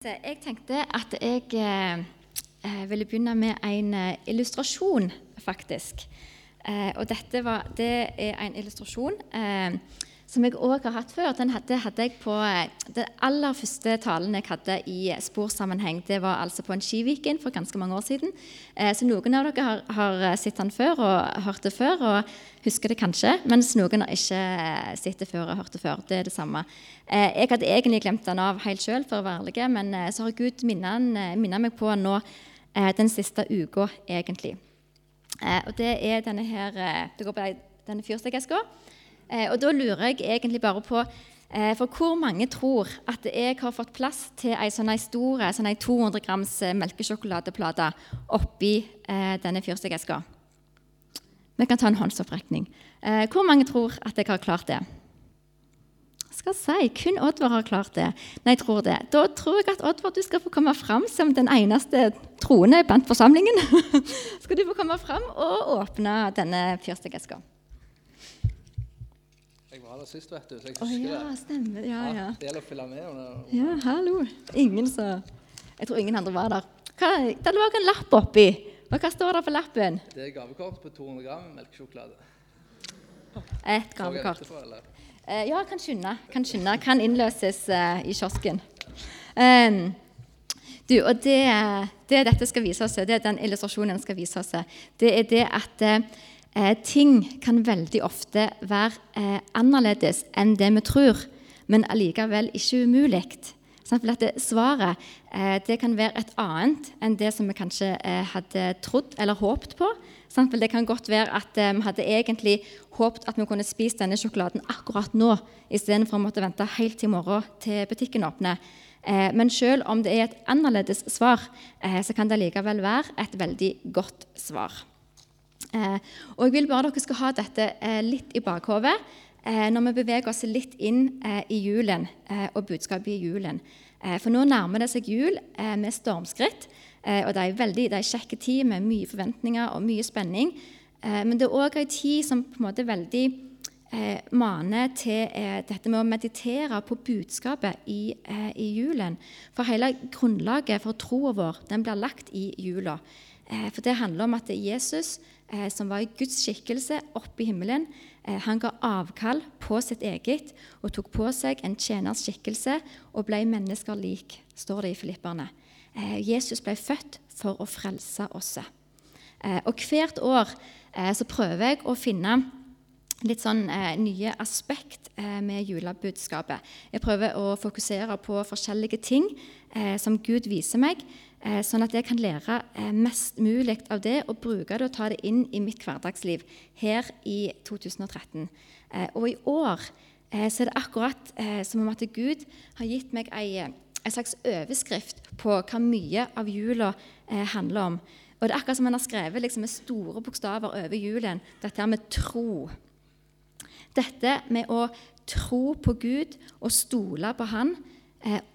Jeg tenkte at jeg eh, ville begynne med en eh, illustrasjon, faktisk. Eh, og dette var, det er en illustrasjon eh, som jeg òg har hatt før. Den hadde, hadde jeg på eh, Den aller første talen jeg hadde i sporsammenheng, det var altså på en Skiviken for ganske mange år siden. Eh, så noen av dere har, har sett den før og hørt det før og husker det kanskje, mens noen har ikke sett det før og hørt det før. Det er det samme. Eh, jeg hadde egentlig glemt den av helt sjøl, for å være ærlig, men eh, så har Gud minnet meg på den nå eh, den siste uka, egentlig. Og det er denne her Det går på denne fyrstikkeska. Og da lurer jeg egentlig bare på for hvor mange tror at jeg har fått plass til ei sånn stor sånn 200 grams melkesjokoladeplate oppi denne fyrstikkeska? Vi kan ta en håndsopprekning. Hvor mange tror at jeg har klart det? skal si, kun Oddvar har klart det. Nei, jeg tror det. Da tror jeg at Oddvar, du skal få komme fram som den eneste troende blant forsamlingen. skal du få komme fram og åpne denne fyrstikkeska. Der sist, vet du, så jeg husker oh, ja. Stemmer. Ja, ja. Det gjelder å følge med. Og... Ja, hallo. Ingen så Jeg tror ingen andre var der. Hva, det lå en lapp oppi. Og hva står det på lappen? Det er gavekort på 200 gram melkesjokolade. Et gavekort. Uh, ja, kan skynde. Kan skynde. Kan innløses uh, i kiosken. Um, du, og det, det, dette skal vise oss, det er den illustrasjonen skal vise oss, det er det at uh, ting kan veldig ofte være annerledes enn det vi tror, men allikevel ikke umulig. Sånn at det, svaret det kan være et annet enn det som vi kanskje hadde trodd eller håpet på. Det kan godt være at eh, vi hadde egentlig håpet at vi kunne spist denne sjokoladen akkurat nå, istedenfor å måtte vente helt til i morgen til butikken åpner. Eh, men selv om det er et annerledes svar, eh, så kan det likevel være et veldig godt svar. Og Jeg vil bare dere skal ha dette litt i bakhodet når vi beveger oss litt inn i julen og budskapet i julen. For nå nærmer det seg jul med stormskritt. Eh, og det er, veldig, det er kjekke tid med mye forventninger og mye spenning. Eh, men det er òg ei tid som på en måte veldig eh, maner til eh, dette med å meditere på budskapet i, eh, i, julen. For hele grunnlaget for troa vår den blir lagt i jula. Eh, for det handler om at Jesus, som var i Guds skikkelse oppe i himmelen, han ga avkall på sitt eget og tok på seg en tjeners skikkelse og ble mennesker lik, står det i Filipperne. Eh, Jesus ble født for å frelse oss. Eh, og hvert år eh, så prøver jeg å finne litt sånn nye aspekt med julebudskapet. Jeg prøver å fokusere på forskjellige ting som Gud viser meg, sånn at jeg kan lære mest mulig av det og bruke det og ta det inn i mitt hverdagsliv her i 2013. og i år så er det akkurat som om at Gud har gitt meg en slags overskrift på hva mye av jula eh, handler om. Og Det er akkurat som han har skrevet liksom, med store bokstaver over julen, dette her med tro. Dette med å tro på Gud og stole på Han,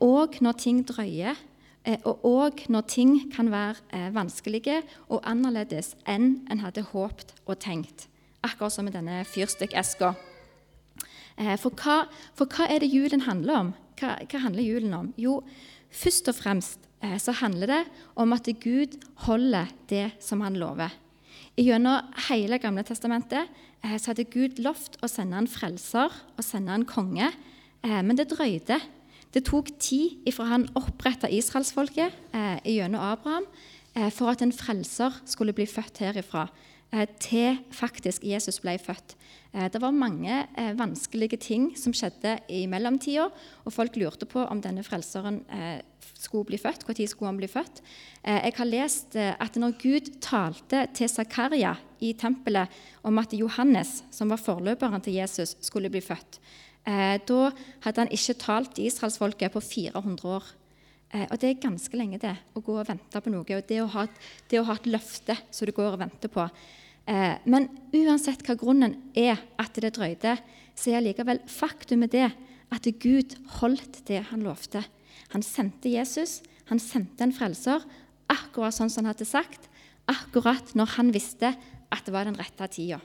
òg eh, når ting drøyer, eh, og òg når ting kan være eh, vanskelige og annerledes enn en hadde håpt og tenkt. Akkurat som med denne fyrstikkeska. Eh, for, for hva er det julen handler om? Hva, hva, handler julen om? Jo, først og fremst eh, så handler det om at Gud holder det som han lover. Gjennom hele Gamle testamentet eh, så hadde Gud lovt å sende en frelser og sende en konge, eh, men det drøyde. Det tok tid ifra han oppretta israelsfolket eh, gjennom Abraham eh, for at en frelser skulle bli født herifra, eh, til faktisk Jesus ble født. Eh, det var mange eh, vanskelige ting som skjedde i mellomtida, og folk lurte på om denne frelseren eh, skulle bli født. Når skulle han bli født? Jeg har lest at når Gud talte til Zakaria i tempelet om at Johannes, som var forløperen til Jesus, skulle bli født, da hadde han ikke talt israelsfolket på 400 år. Og Det er ganske lenge det, å gå og vente på noe. og Det å ha, det å ha et løfte som du går og venter på. Eh, men uansett hva grunnen er at det drøyde, så er likevel faktumet det at Gud holdt det han lovte. Han sendte Jesus, han sendte en frelser, akkurat sånn som han hadde sagt, akkurat når han visste at det var den rette tida.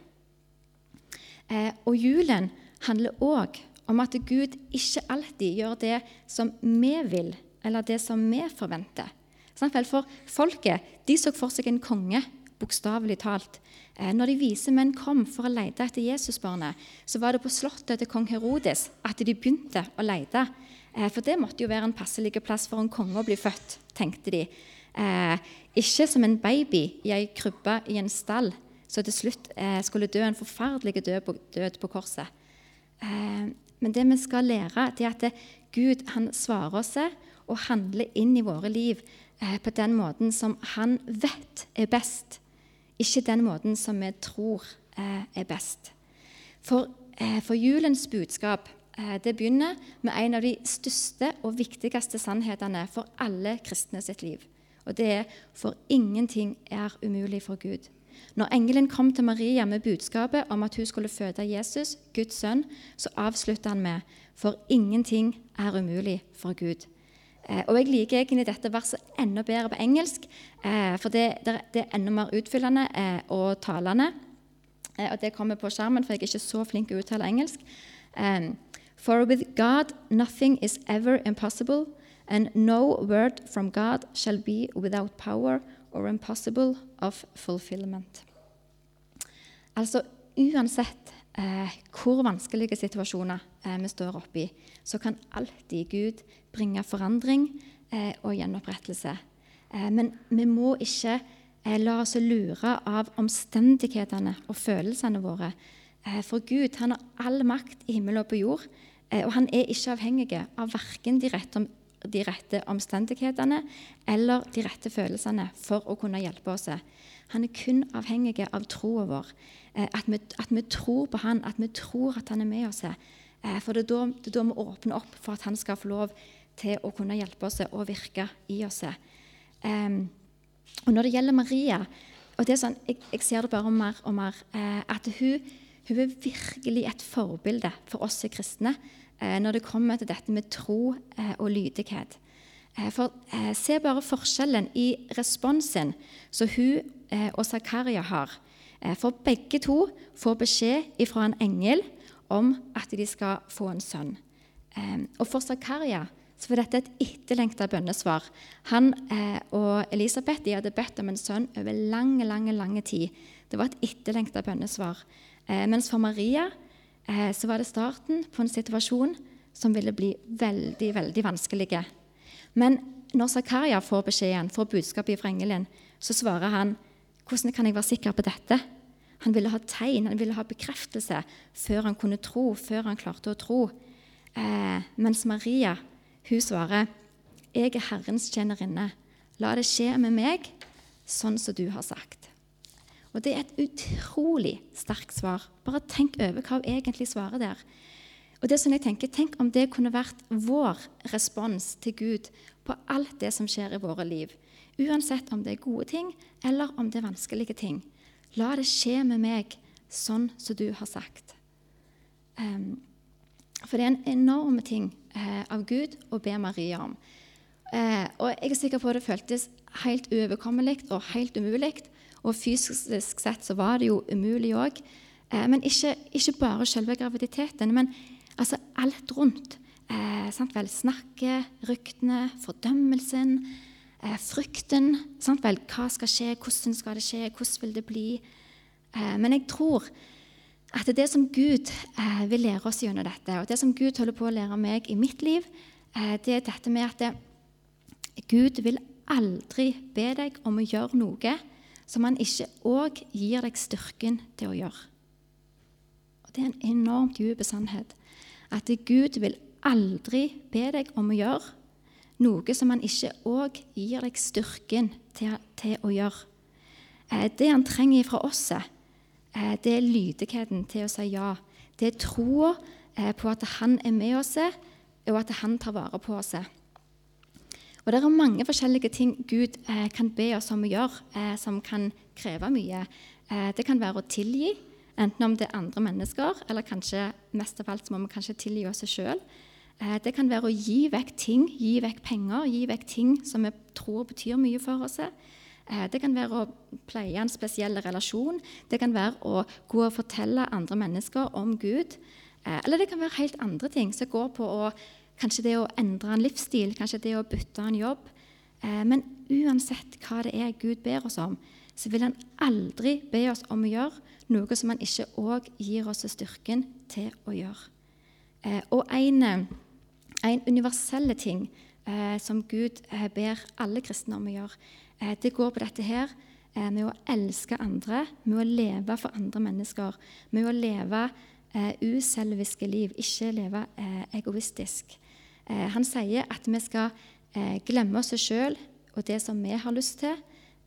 Eh, og julen handler òg om at Gud ikke alltid gjør det som vi vil eller det som vi forventer. For folket de så for seg en konge, bokstavelig talt. Eh, når de vise menn kom for å lete etter Jesusbarnet, så var det på slottet til kong Herodes at de begynte å lete. Eh, for det måtte jo være en passelig plass for en konge å bli født, tenkte de. Eh, ikke som en baby i ei krybbe i en stall, så til slutt skulle dø en forferdelig død på, død på korset. Men det vi skal lære, det er at Gud han svarer oss og handler inn i våre liv på den måten som han vet er best ikke den måten som vi tror eh, er best. For, eh, for julens budskap eh, det begynner med en av de største og viktigste sannhetene for alle kristne sitt liv. Og det er 'for ingenting er umulig for Gud'. Når engelen kom til Maria med budskapet om at hun skulle føde Jesus, Guds sønn, så avslutta han med 'For ingenting er umulig for Gud'. Eh, og jeg liker egentlig dette verset enda bedre på engelsk, eh, for det, det er enda mer utfyllende eh, og talende. Og det kommer på skjermen, for jeg er ikke så flink til å uttale engelsk. For with God nothing is ever impossible, and no word from God shall be without power or impossible of fulfillment. Altså uansett eh, hvor vanskelige situasjoner eh, vi står oppe i, så kan alltid Gud bringe forandring eh, og gjenopprettelse. Eh, men vi må ikke eh, la oss lure av omstendighetene og følelsene våre. Eh, for Gud han har all makt i himmel og på jord, og han er ikke avhengig av verken de rette, de rette omstendighetene eller de rette følelsene for å kunne hjelpe oss. Han er kun avhengig av troa vår. Eh, at vi, at vi, tror på han, at vi tror at han er med oss. Eh, for det er, da, det er da vi åpner opp for at han skal få lov til å kunne hjelpe oss og virke i oss. Og når det gjelder Maria og det er sånn, jeg, jeg ser det bare mer og mer, eh, at hun, hun, er virkelig et forbilde for oss kristne når det kommer til dette med tro eh, og lydighet. Eh, for Se bare forskjellen i responsen som hun og Zakaria har Eh, for begge to får beskjed fra en engel om at de skal få en sønn. Eh, og for Zakaria så var dette et etterlengta bønnesvar. Han eh, og Elisabeth de hadde bedt om en sønn over lang, lang, lang tid. Det var et etterlengta bønnesvar. Mens for Maria så var det starten på en situasjon som ville bli veldig, veldig vanskelig. Men når Zakaria får beskjeden, får budskapet fra engelen, så svarer han hvordan kan jeg være sikker på dette? Han ville ha tegn, han ville ha bekreftelse før han kunne tro, før han klarte å tro. Eh, mens Maria hun svarer, 'Jeg er Herrens tjenerinne. La det skje med meg sånn som du har sagt.' Og Det er et utrolig sterkt svar. Bare tenk over hva hun egentlig svarer der. Og det som jeg tenker, Tenk om det kunne vært vår respons til Gud på alt det som skjer i våre liv. Uansett om det er gode ting eller om det er vanskelige ting. La det skje med meg sånn som du har sagt. Um, for det er en enorm ting uh, av Gud å be Maria om. Uh, og jeg er sikker på at det føltes helt uoverkommelig og helt umulig. Og fysisk sett så var det jo umulig òg. Eh, men ikke, ikke, bare selve graviditeten, men altså alt rundt. sant vel, Snakket, ryktene, fordømmelsen eh, frykten. Sant vel? Hva skal skje? Hvordan skal det skje? Hvordan vil det bli? Eh, men jeg tror at det som Gud eh, vil lære oss gjennom dette, og det som Gud holder på å lære meg i mitt liv, eh, det er dette med at Gud vil aldri be deg om å gjøre noe som han ikke òg gir deg styrken til å gjøre. Og Det er en enormt dyp sannhet. At Gud vil aldri be deg om å gjøre noe som han ikke òg gir deg styrken til, til å gjøre. Eh, det han trenger fra oss, eh, det er lydigheten til å si ja. Det er troa eh, på at han er med oss, og at han tar vare på oss. Og Det er mange forskjellige ting Gud kan be oss om å gjøre, som kan kreve mye. det kan være å tilgi, enten om det er andre mennesker, eller kanskje mest av alt må vi kanskje tilgi oss sjøl. Eh, det kan være å gi vekk ting, gi vekk penger, gi vekk ting som vi tror betyr mye for oss. Eh, det kan være å pleie en spesiell relasjon. Det kan være å gå og fortelle andre mennesker om Gud. Eh, eller det kan være helt andre ting som går på å kanskje det å endre en livsstil, kanskje det å bytte en jobb. Eh, men uansett hva det er Gud ber oss om, så vil han aldri be oss om å gjøre noe som han ikke òg gir oss styrken til å gjøre. Eh, og en, en universelle ting eh, som Gud eh, ber alle kristne om å gjøre, eh, det går på dette her eh, med å elske andre, med å leve for andre mennesker, med å leve eh, uselviske liv, ikke leve egoistisk. Han sier at vi skal glemme oss sjøl og det som vi har lyst til,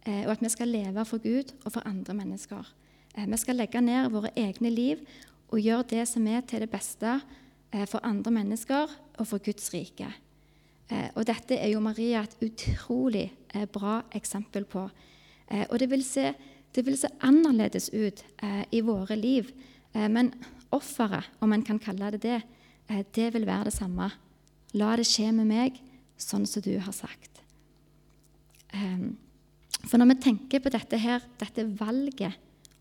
og at vi skal leve for Gud og for andre mennesker. vi skal legge ned våre egne liv og gjøre det som er til det beste for andre mennesker og for Guds rike. Eh, og dette er jo Maria et utrolig eh, bra eksempel på. Eh, og det vil, se, det vil se, annerledes ut i våre liv, men offeret, om en kan kalle det det, det vil være det samme. La det skje med meg sånn som du har sagt. For når vi tenker på dette her, dette valget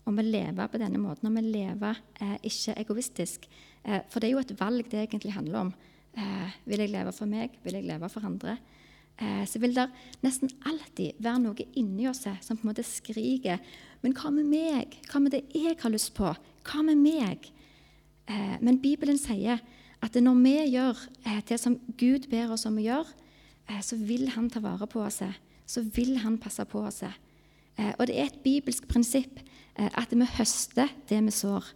om å leve på denne måten, om å leve ikke egoistisk For det er jo et valg det egentlig handler om. Eh, vil jeg leve for meg? Vil jeg leve for andre? Eh, så vil det nesten alltid være noe inni oss som på en måte skriker Men hva med meg? Hva med det jeg har lyst på? Hva med meg? Eh, men Bibelen sier at når vi gjør eh, det som Gud ber oss om å gjøre, eh, så vil Han ta vare på oss. Så vil Han passe på oss. Eh, og det er et bibelsk prinsipp at vi høster det vi sår.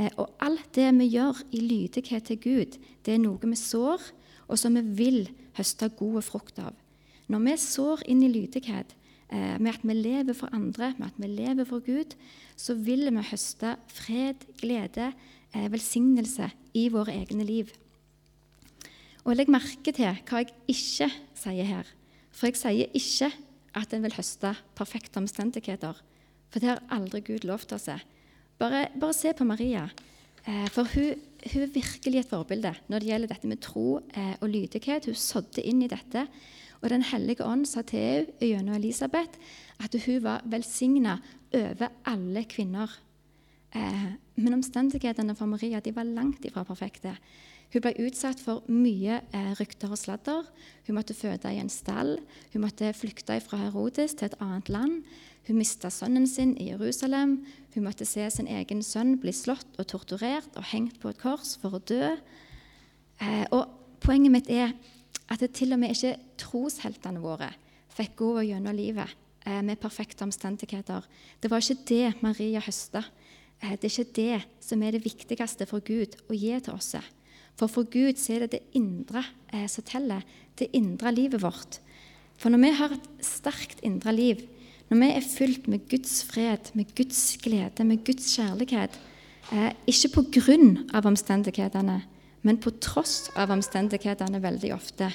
Eh, og alt det vi gjør i lydighet til Gud, det er noe vi sår, og som vi vil høste gode frukt av. Når vi sår inn i lydighet, eh, med at vi lever for andre, med at vi lever for Gud, så vil vi høste fred, glede, eh, velsignelse i våre egne liv. Og Legg merke til hva jeg ikke sier her. For jeg sier ikke at en vil høste perfekte omstendigheter. For det har aldri Gud lovt oss. Bare, bare se på Maria. Eh, for hun, hun, er virkelig et forbilde når det gjelder dette med tro eh, og lydighet. Hun sådde inn i dette. Og Den hellige ånd sa til henne gjennom Elisabeth at hun var velsigna over alle kvinner. Men omstendighetene for Maria de var langt ifra perfekte. Hun ble utsatt for mye eh, rykter og sladder. Hun måtte føde i en stall. Hun måtte flykte fra Herodes til et annet land. Hun mista sønnen sin i Jerusalem. Hun måtte se sin egen sønn bli slått og torturert og hengt på et kors for å dø. Eh, og Poenget mitt er at det til og med ikke trosheltene våre fikk gå gjennom livet eh, med perfekte omstendigheter. Det var ikke det Maria høsta. Eh, det er ikke det som er det viktigste for Gud å gi til oss. For for Gud så er det det indre eh, som teller, det indre livet vårt. For når vi har et sterkt indre liv, når vi er fylt med Guds fred, med Guds glede, med Guds kjærlighet, eh, ikke på grunn av omstendighetene, men på tross av omstendighetene veldig ofte,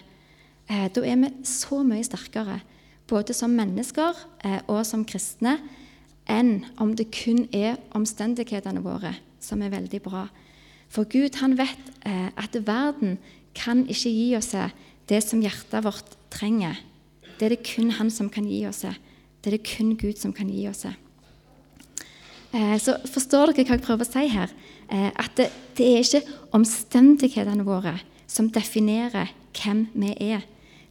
da er vi så mye sterkere, både som mennesker og som kristne, enn om det kun er omstendighetene våre som er veldig bra. For Gud han vet eh, at verden kan ikke gi oss det som hjertet vårt trenger. Det er det kun Han som kan gi oss. Det er det kun Gud som kan gi oss. Eh, så forstår dere hva jeg prøver å si her? Eh, at det, det er ikke omstendighetene våre som definerer hvem vi er.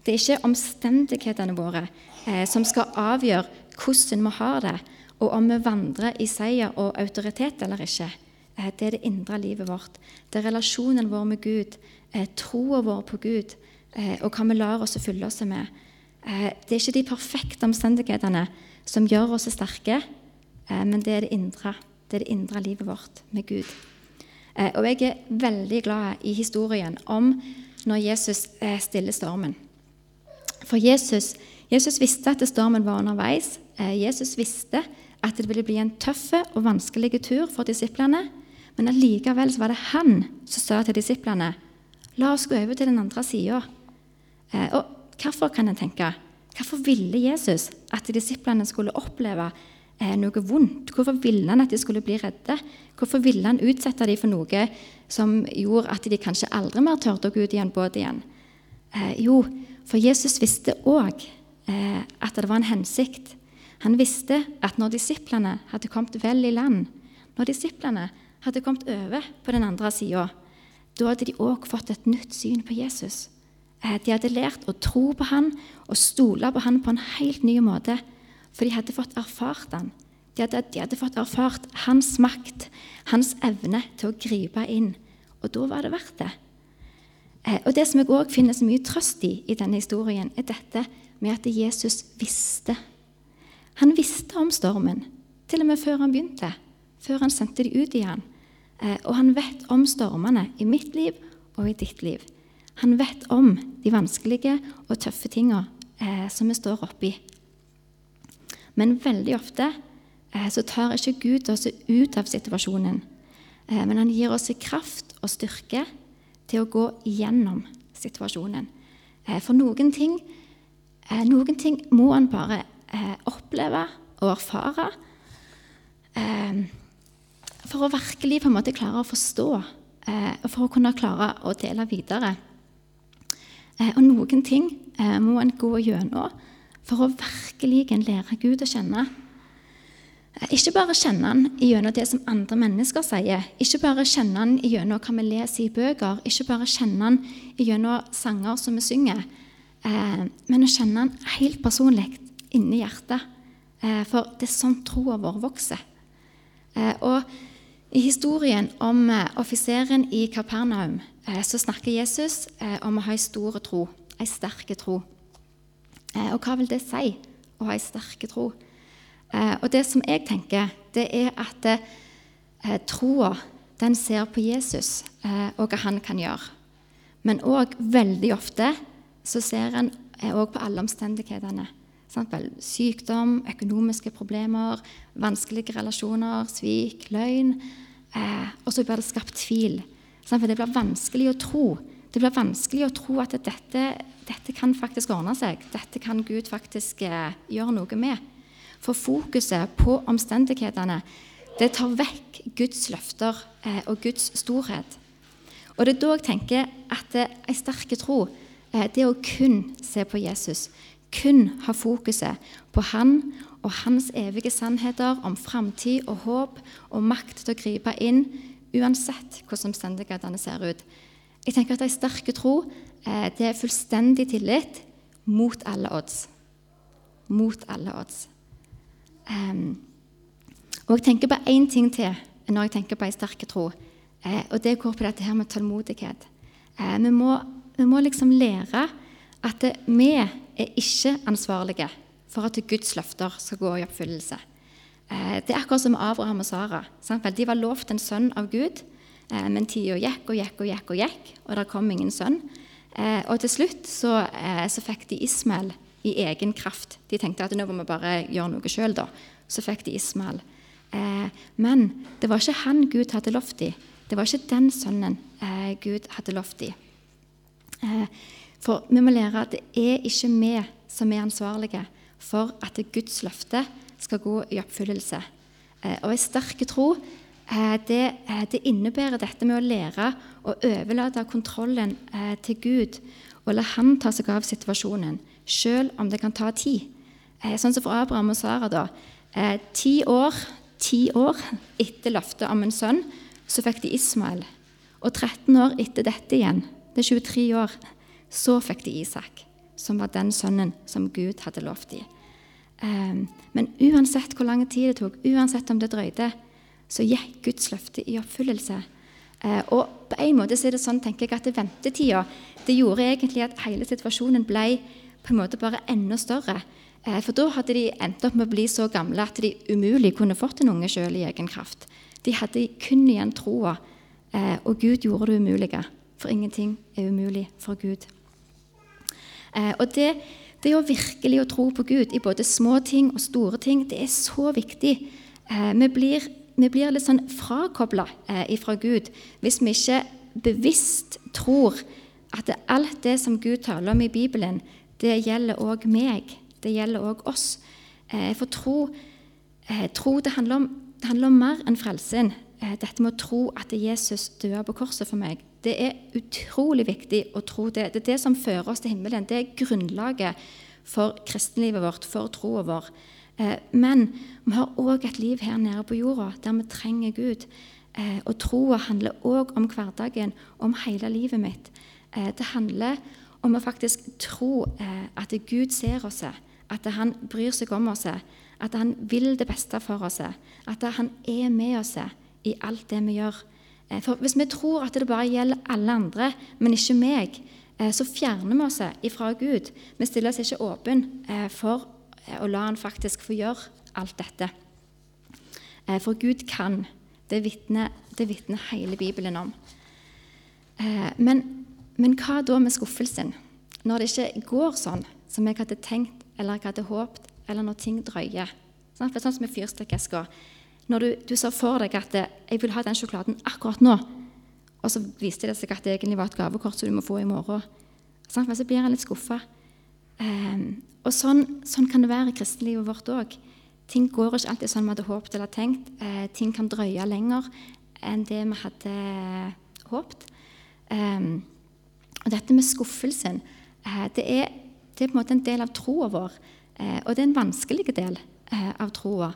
Det er ikke omstendighetene våre eh, som skal avgjøre hvordan vi har det, og om vi vandrer i seier og autoritet eller ikke. Eh, det er det indre livet vårt. Det er relasjonen vår med Gud, eh, troa vår på Gud eh, og hva vi lar oss fylle oss med. Det er ikke de perfekte omstendighetene som gjør oss sterke, men det er det indre. Det er det indre livet vårt med Gud. Og jeg er veldig glad i historien om når Jesus stiller stormen. For Jesus, Jesus visste at stormen var underveis. Jesus visste at det ville bli en tøff og vanskelig tur for disiplene. Men allikevel var det han som sa til disiplene La oss gå over til den andre sida. Eh, og hvorfor, kan en tenke? Hvorfor ville Jesus at disiplene skulle oppleve eh, noe vondt? Hvorfor ville han at de skulle bli redde? Hvorfor ville han utsette dem for noe som gjorde at de kanskje aldri mer turte å gå ut i en båt igjen? Eh, jo, for Jesus visste òg at det var en hensikt. Han visste at når disiplene hadde kommet vel i land, når disiplene hadde kommet over på den andre sida, da hadde de òg fått et nytt syn på Jesus. Eh, de hadde lært å tro på han og stole på han på en helt ny måte. For de hadde fått erfart han. De hadde, de hadde fått erfart hans makt, hans evne til å gripe inn. Og da var det verdt det. Eh, og Det som jeg òg finner så mye trøst i i denne historien, er dette med at Jesus visste. Han visste om stormen, til og med før han begynte. Før han sendte de ut igjen. Eh, og han vet om stormene i mitt liv og i ditt liv. Han vet om de vanskelige og tøffe tinga eh, som vi står oppi. Men veldig ofte eh, så tar ikke Gud oss ut av situasjonen. Men han gir oss kraft og styrke til å gå gjennom situasjonen. For noen ting, noen ting må han bare eh, oppleve og erfare eh, for å virkelig på en måte klare å forstå og for å kunne klare å dele videre. og noen ting må en gå gjennom for å virkelig lære Gud å kjenne. Ikke bare kjenne han gjennom det som andre mennesker sier, ikke bare kjenne han gjennom hva vi leser i bøker, ikke bare kjenne han gjennom sanger som vi synger, eh, men å kjenne han helt personlig inni hjertet. Eh, for det er sånn troa vår vokser. Eh, og I historien om offiseren i Kapernaum så snakker Jesus om å ha en stor tro, en sterk tro. Og hva vil det si å ha en sterk tro? Eh, og det som jeg tenker, det er at eh, troa den ser på Jesus eh, og hva han kan gjøre. Men òg veldig ofte så ser en òg på alle omstendighetene. Sykdom, økonomiske problemer, vanskelige relasjoner, svik, løgn. Eh, og så blir det skapt tvil. For det blir vanskelig å tro. Det blir vanskelig å tro at dette, dette kan faktisk ordne seg. Dette kan Gud faktisk eh, gjøre noe med. For fokuset på omstendighetene det tar vekk Guds løfter eh, og Guds storhet. Og Det er da jeg tenker at ei en sterk tro eh, det å kun se på Jesus. Kun ha fokuset på han og hans evige sannheter om framtid og håp og makt til å gripe inn, uansett hvordan omstendighetene ser ut. Jeg tenker at En sterk tro eh, det er fullstendig tillit mot alle odds. Mot alle odds. Og jeg tenker på én ting til når jeg tenker på ei sterk tro. Eh, og det går på dette her med tålmodighet. Eh, vi, må, vi, må, liksom lære at vi er ikke ansvarlige for at Guds løfter skal gå i oppfyllelse. Eh, det er akkurat som Abraham og Sara. De var lovt en sønn av Gud, eh, men tida gikk og gikk og gikk, og gikk, og det kom ingen sønn. Eh, og til slutt så, så fikk de Ismael i egen kraft. De tenkte at nå må vi bare gjøre noe sjøl, da. Så fikk de Ismael. Men det var ikke han Gud hadde lovt dem. Det var ikke den sønnen Gud hadde lovt dem. Eh, for vi må lære at det er ikke vi som er ansvarlige for at Guds løfte skal gå i oppfyllelse. Eh, og en sterk tro eh, det, det, innebærer dette med å lære å overlate kontrollen til Gud og la Han ta seg av situasjonen selv om det kan ta tid. Sånn som for Abraham og Sara. da. Ti år, ti år etter løftet om en sønn, så fikk de Ismael. Og 13 år etter dette igjen, er 23 år, så fikk de Isak, som var den sønnen som Gud hadde lovt dem. Eh, men uansett hvor lang tid det tok, uansett om det drøyde, så gikk Guds løfte i oppfyllelse. Og på en måte så er det sånn tenker jeg, at ventetida det gjorde egentlig at hele situasjonen ble på en måte bare enda større. Eh, for da hadde de endt opp med å bli så gamle at de umulig kunne fått en unge sjøl i egen kraft. De hadde kun igjen troa, og Gud gjorde det umulige. For ingenting er umulig for Gud. Eh, og det, det å virkelig å tro på Gud i både små ting og store ting, det er så viktig. Vi blir, vi blir litt sånn frakobla fra Gud hvis vi ikke bevisst tror at alt det som Gud taler om i Bibelen, det gjelder òg meg. Det gjelder òg oss. Eh, for tro, eh, tro det, handler om, det handler om mer enn frelsen. Eh, dette med å tro at Jesus døde på korset for meg. Det er utrolig viktig å tro det. Det er det som fører oss til himmelen. Det er grunnlaget for kristenlivet vårt, for troa vår. Men vi har òg et liv her nede på jorda der vi trenger Gud. Og troa handler òg om hverdagen, om hele livet mitt. Det handler om å faktisk tro eh, at Gud ser oss, at han bryr seg om oss, at han vil det beste for oss, at han er med oss i alt det vi gjør. Eh, for Hvis vi tror at det bare gjelder alle andre, men ikke meg, eh, så fjerner vi oss ifra Gud. Vi stiller oss ikke åpen eh, for å la han faktisk få gjøre alt dette. For Gud kan. Det vitner, hele Bibelen om. Men, men hva da med skuffelsen? Når det ikke går sånn som jeg hadde tenkt eller jeg hadde håpet, eller når ting drøyer. Sånn, sånn som med fyrstikkeska. Når du, du ser for deg at 'jeg vil ha den sjokoladen akkurat nå', og så viste det seg at det egentlig var et gavekort som du må få i morgen, sånn, så blir jeg litt skuffa. Um, ehm, og sånn, sånn, kan det være i kristenlivet vårt òg. Ting går ikke alltid sånn vi hadde håpet eller tenkt. Uh, ting kan drøye lenger enn det vi hadde håpet. Um, og dette med skuffelsen, uh, det, er, det, er, på en måte en del av troa vår. Uh, og det er en vanskelig del av troa.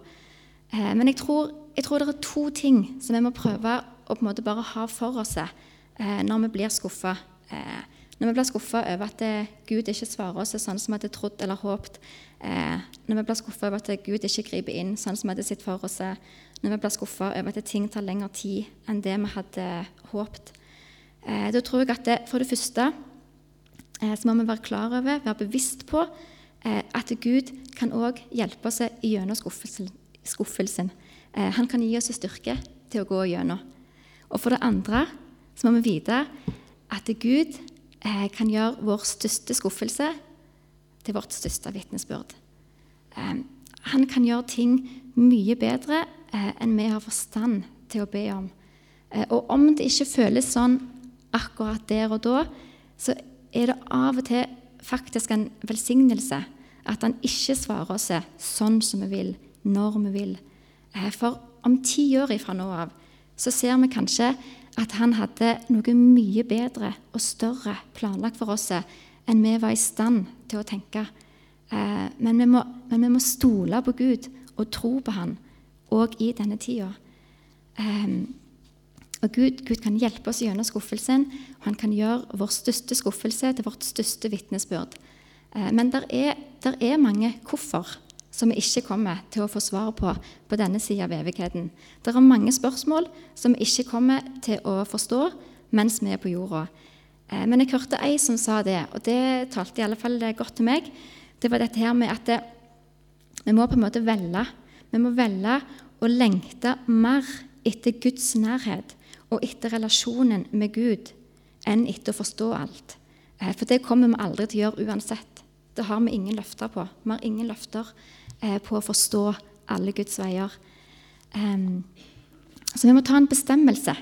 Eh, men jeg tror, jeg tror, det er to ting som vi må prøve å på en måte bare ha for oss eh, når vi blir skuffa. Eh, når vi blir skuffa over at Gud ikke svarer oss sånn som vi hadde trodd eller håpet. Når vi blir skuffa over at Gud ikke griper inn sånn som vi hadde sett for oss. Når vi blir skuffa over at ting tar lengre tid enn det vi hadde håpet. Da tror jeg at det, for det første så må vi være klar over, være bevisst på, at Gud kan òg hjelpe oss gjennom skuffelsen skuffelsen. Eh, han kan gi oss styrke til å gå gjennom. Og for det andre så må vi vite at Gud eh, kan gjøre vår største skuffelse til vårt største vitnesbyrd. Eh, han kan gjøre ting mye bedre enn vi har forstand til å be om. Og om det ikke føles sånn akkurat der og da, så er det av og til faktisk en velsignelse at han ikke svarer oss sånn som vi vil, når vi vil. Eh, for om ti år ifra nå av så ser vi kanskje at han hadde noe mye bedre og større planlagt for oss enn vi var i stand til å tenke. Eh, men vi må, men vi må stole på Gud og tro på Han òg i denne tida. Eh, og Gud, Gud, kan hjelpe oss gjennom skuffelsen, og han kan gjøre vår største skuffelse til vårt største vitnesbyrd. Men det er, der er mange hvorfor som vi ikke kommer til å få svar på på denne sida av evigheten. Det er mange spørsmål som vi ikke kommer til å forstå mens vi er på jorda. Eh, men jeg hørte ei som sa det, og det talte i alle fall godt til meg. Det var dette her med at det, vi må på en måte velge. Vi må velge å lengte mer etter Guds nærhet og etter relasjonen med Gud enn etter å forstå alt. Eh, for det kommer vi aldri til å gjøre uansett. Det har vi ingen løfter på. Vi har ingen løfter på å forstå alle Guds veier. Så vi må ta en bestemmelse.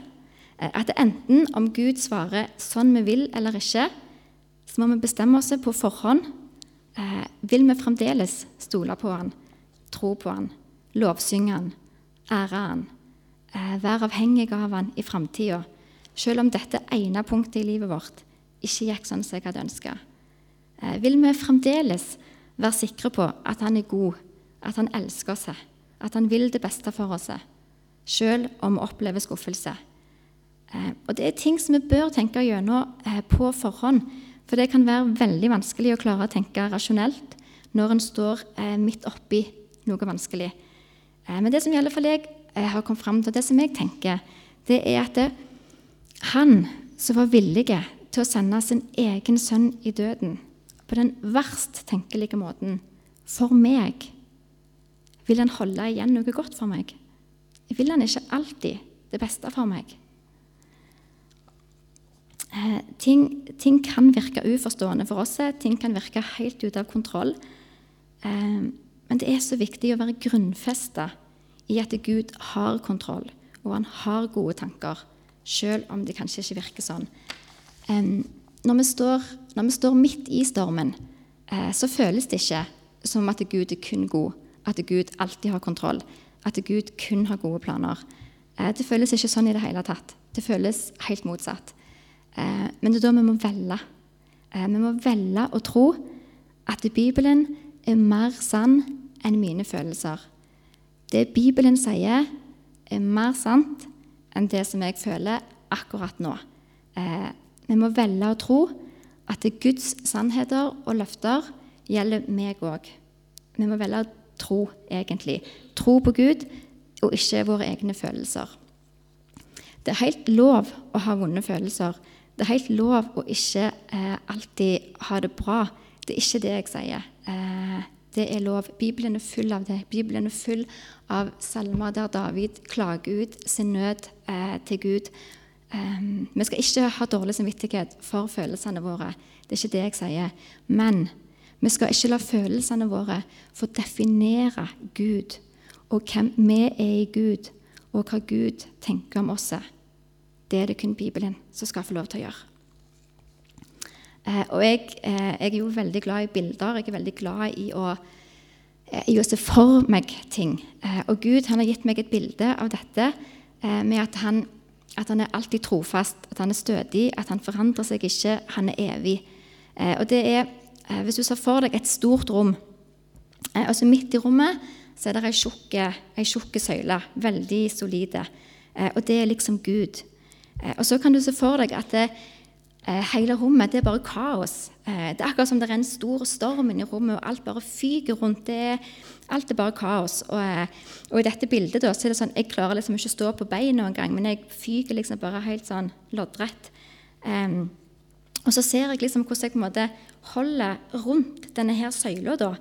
Eh, at enten om Gud svarer sånn vi vil eller ikke, så må vi bestemme oss på forhånd. Eh, vil vi fremdeles stole på Han, tro på Han, lovsynge Han, ære Han, være avhengig av Han i framtida, selv om dette ene punktet i livet vårt ikke gikk sånn som jeg hadde ønska? Vil vi fremdeles være sikre på at Han er god, at han elsker oss, at han vil det beste for oss, selv om vi opplever skuffelse. Eh, og Det er ting som vi bør tenke gjennom eh, på forhånd. For det kan være veldig vanskelig å klare å tenke rasjonelt når en står eh, midt oppi noe vanskelig. Men det som i alle fall jeg har kommet fram til, det som jeg tenker, det er at det, han som var villig til å sende sin egen sønn i døden på den verst tenkelige måten for meg vil han holde igjen noe godt for meg? Vil han ikke alltid det beste for meg? Eh, ting, ting, kan virke uforstående for oss, ting kan virke helt ute av kontroll. Eh, men det er så viktig å være grunnfesta i at Gud har kontroll, og han har gode tanker, selv om det kanskje ikke virker sånn. Eh, når, vi står, når, vi står, midt i stormen, eh, så føles det ikke som at Gud er kun god at Gud alltid har kontroll, at Gud kun har gode planer. Eh, det føles ikke sånn i det hele tatt. Det føles helt motsatt. Eh, men det er da vi må velge. Eh, vi må velge å tro at Bibelen er mer sann enn mine følelser. Det Bibelen sier, er mer sant enn det som jeg føler akkurat nå. Vi må velge å tro at Guds sannheter og løfter gjelder meg òg. Vi må velge tro, egentlig. Tro på Gud og ikke våre egne følelser. Det er helt lov å ha vonde følelser. Det er helt lov å ikke eh, alltid ha det bra. Det er ikke det jeg sier. Eh, det er lov. Bibelen er full av det. Bibelen er full av salmer der David klager ut sin nød eh, til Gud. Um, vi skal ikke ha dårlig samvittighet for følelsene våre. Det er ikke det jeg sier. Men vi skal ikke la følelsene våre få definere Gud og hvem vi er i Gud, og hva Gud tenker om oss. Det er det kun Bibelen som skal få lov til å gjøre. Eh, og jeg, eh, jeg, er jo veldig glad i bilder. Jeg er veldig glad i å, eh, i å se for meg ting. Og Gud har gitt meg et bilde av dette med at han, at han, er alltid trofast, at han er stødig, at han forandrer seg ikke, han er evig. Og det er, Hvis du ser for deg et stort rom, og så midt i rommet så er det ei tjukk søyle, veldig solide. og det er liksom Gud. og så kan du se for deg at det, Eh, hele rommet det er bare kaos. Eh, det er akkurat som det er en stor storm inni rommet, og alt bare fyker rundt. Det, alt er bare kaos. Og, eh, og, i dette bildet da, så er det sånn, jeg klarer liksom ikke å stå på beina engang, men jeg fyker liksom bare helt sånn loddrett. Um, og så ser jeg liksom hvordan jeg på en måte holder rundt denne her søyla. da.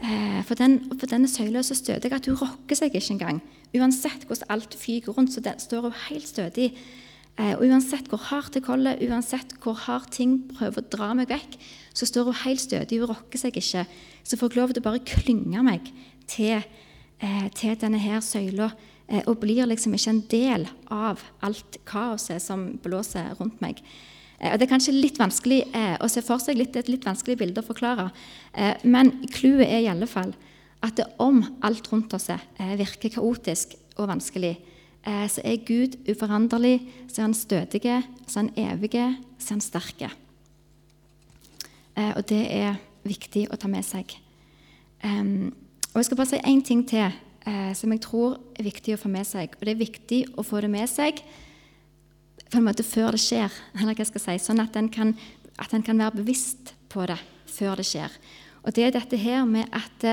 Eh, for, den, for denne søyla så jeg at hun rokker seg ikke engang. Uansett hvordan alt fyker rundt, så den står hun helt stødig. Eh, og uansett hvor hardt jeg holder, uansett hvor hardt ting prøver å dra meg vekk, så står hun helt stødig, hun rokker seg ikke. Så får jeg lov til å bare klynge meg til, eh, til denne her søyla og blir liksom ikke en del av alt kaoset som blåser rundt meg. Og Det er kanskje litt vanskelig å se for seg, litt, et litt vanskelig bilde å forklare. Men clouet er i alle fall at det om alt rundt oss virker kaotisk og vanskelig, Eh, så er Gud uforanderlig, så er han stødig, så er han evig, så er han sterk. Eh, og det er viktig å ta med seg. Og Jeg skal bare si én ting til eh, som jeg tror er viktig å få med seg. Og det er viktig å få det med seg på en måte før det skjer, eller hva jeg skal si, sånn at en kan, kan være bevisst på det før det skjer. Og det er dette her med at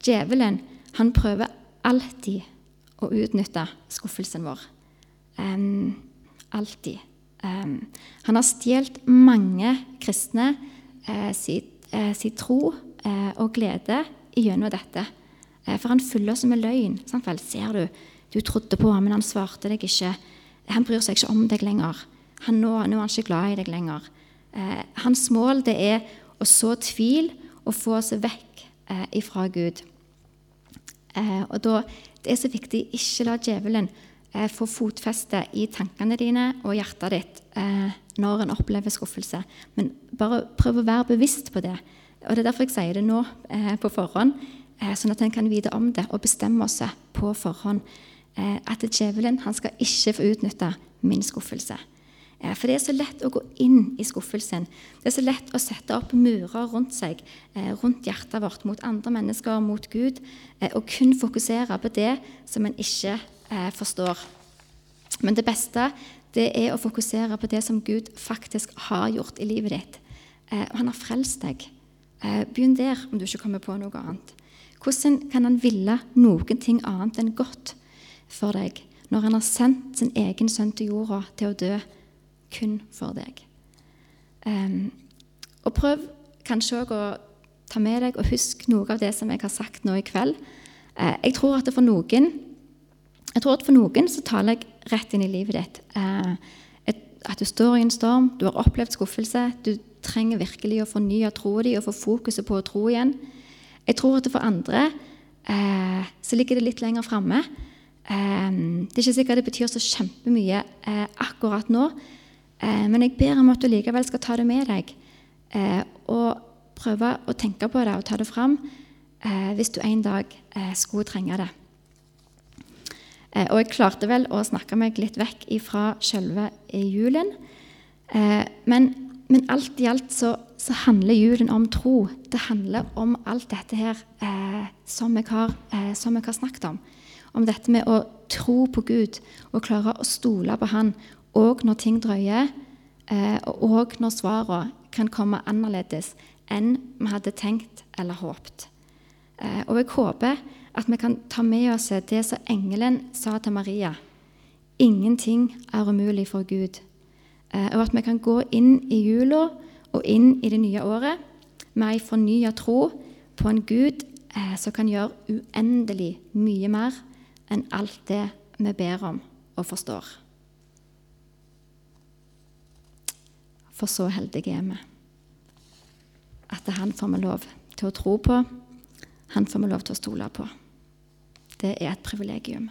djevelen han prøver alltid å utnytte skuffelsen vår. Um, alltid. Um, han har stjålet mange kristne uh, sin, uh, si tro uh, og glede gjennom dette. Eh, for han fyller oss med løgn. Sant vel? Ser du, du trodde på ham, men han svarte deg ikke. Han bryr seg ikke om deg lenger. Han, nå, nå, er han ikke glad i deg lenger. Eh, hans mål det er å så tvil og få oss vekk eh, ifra Gud. og da det er så viktig ikke la djevelen eh, få fotfeste i tankene dine og hjertet ditt eh, når en opplever skuffelse. Men bare prøv å være bevisst på det. Og Det er derfor jeg sier det nå eh, på forhånd, eh, sånn at en kan vite om det og bestemme oss på forhånd. Eh, at djevelen han skal ikke få utnytte min skuffelse. Eh, for det er så lett å gå inn i skuffelsen. Det er så lett å sette opp murer rundt seg, eh, rundt hjertet vårt, mot andre mennesker, mot Gud, og kun fokusere på det som en ikke forstår. Men det beste det er å fokusere på det som Gud faktisk har gjort i livet ditt. Han har frelst deg. Begynn der, om du ikke kommer på noe annet. Hvordan kan han ville noen ting annet enn godt for deg når han har sendt sin egen sønn til jorda til å dø? kun for deg. Um, og prøv kanskje òg å ta med deg og husk noe av det som jeg har sagt nå i kveld. Uh, jeg tror at for noen jeg tror at for noen så taler jeg rett inn i livet ditt. Uh, at du står i en storm, du har opplevd skuffelse, du trenger virkelig å fornye troa di og få fokuset på å tro igjen. Jeg tror at for andre uh, så ligger det litt lenger framme. Um, det er ikke sikkert det betyr så kjempemye akkurat nå, Eh, men jeg ber om at du likevel skal ta det med deg eh, og prøve å tenke på det og ta det fram eh, hvis du en dag skulle trenge det. Og jeg klarte vel å snakke meg litt vekk fra selve julen. Men, men, alt i alt så, så, handler julen om tro. Det handler om alt dette her som jeg, har, som jeg har snakket om. Om dette med å tro på Gud og klare å stole på Han òg når ting drøyer, eh, og òg når svarene kan komme annerledes enn vi hadde tenkt eller håpt. Eh, og jeg håper at vi kan ta med oss det som engelen sa til Maria. Ingenting er umulig for Gud. Eh, og at vi kan gå inn i jula og inn i det nye året med ei fornya tro på en Gud som kan gjøre uendelig mye mer enn alt det vi ber om og forstår. For så heldige er vi at han får vi lov til å tro på, han får vi lov til å stole på. Det er et privilegium.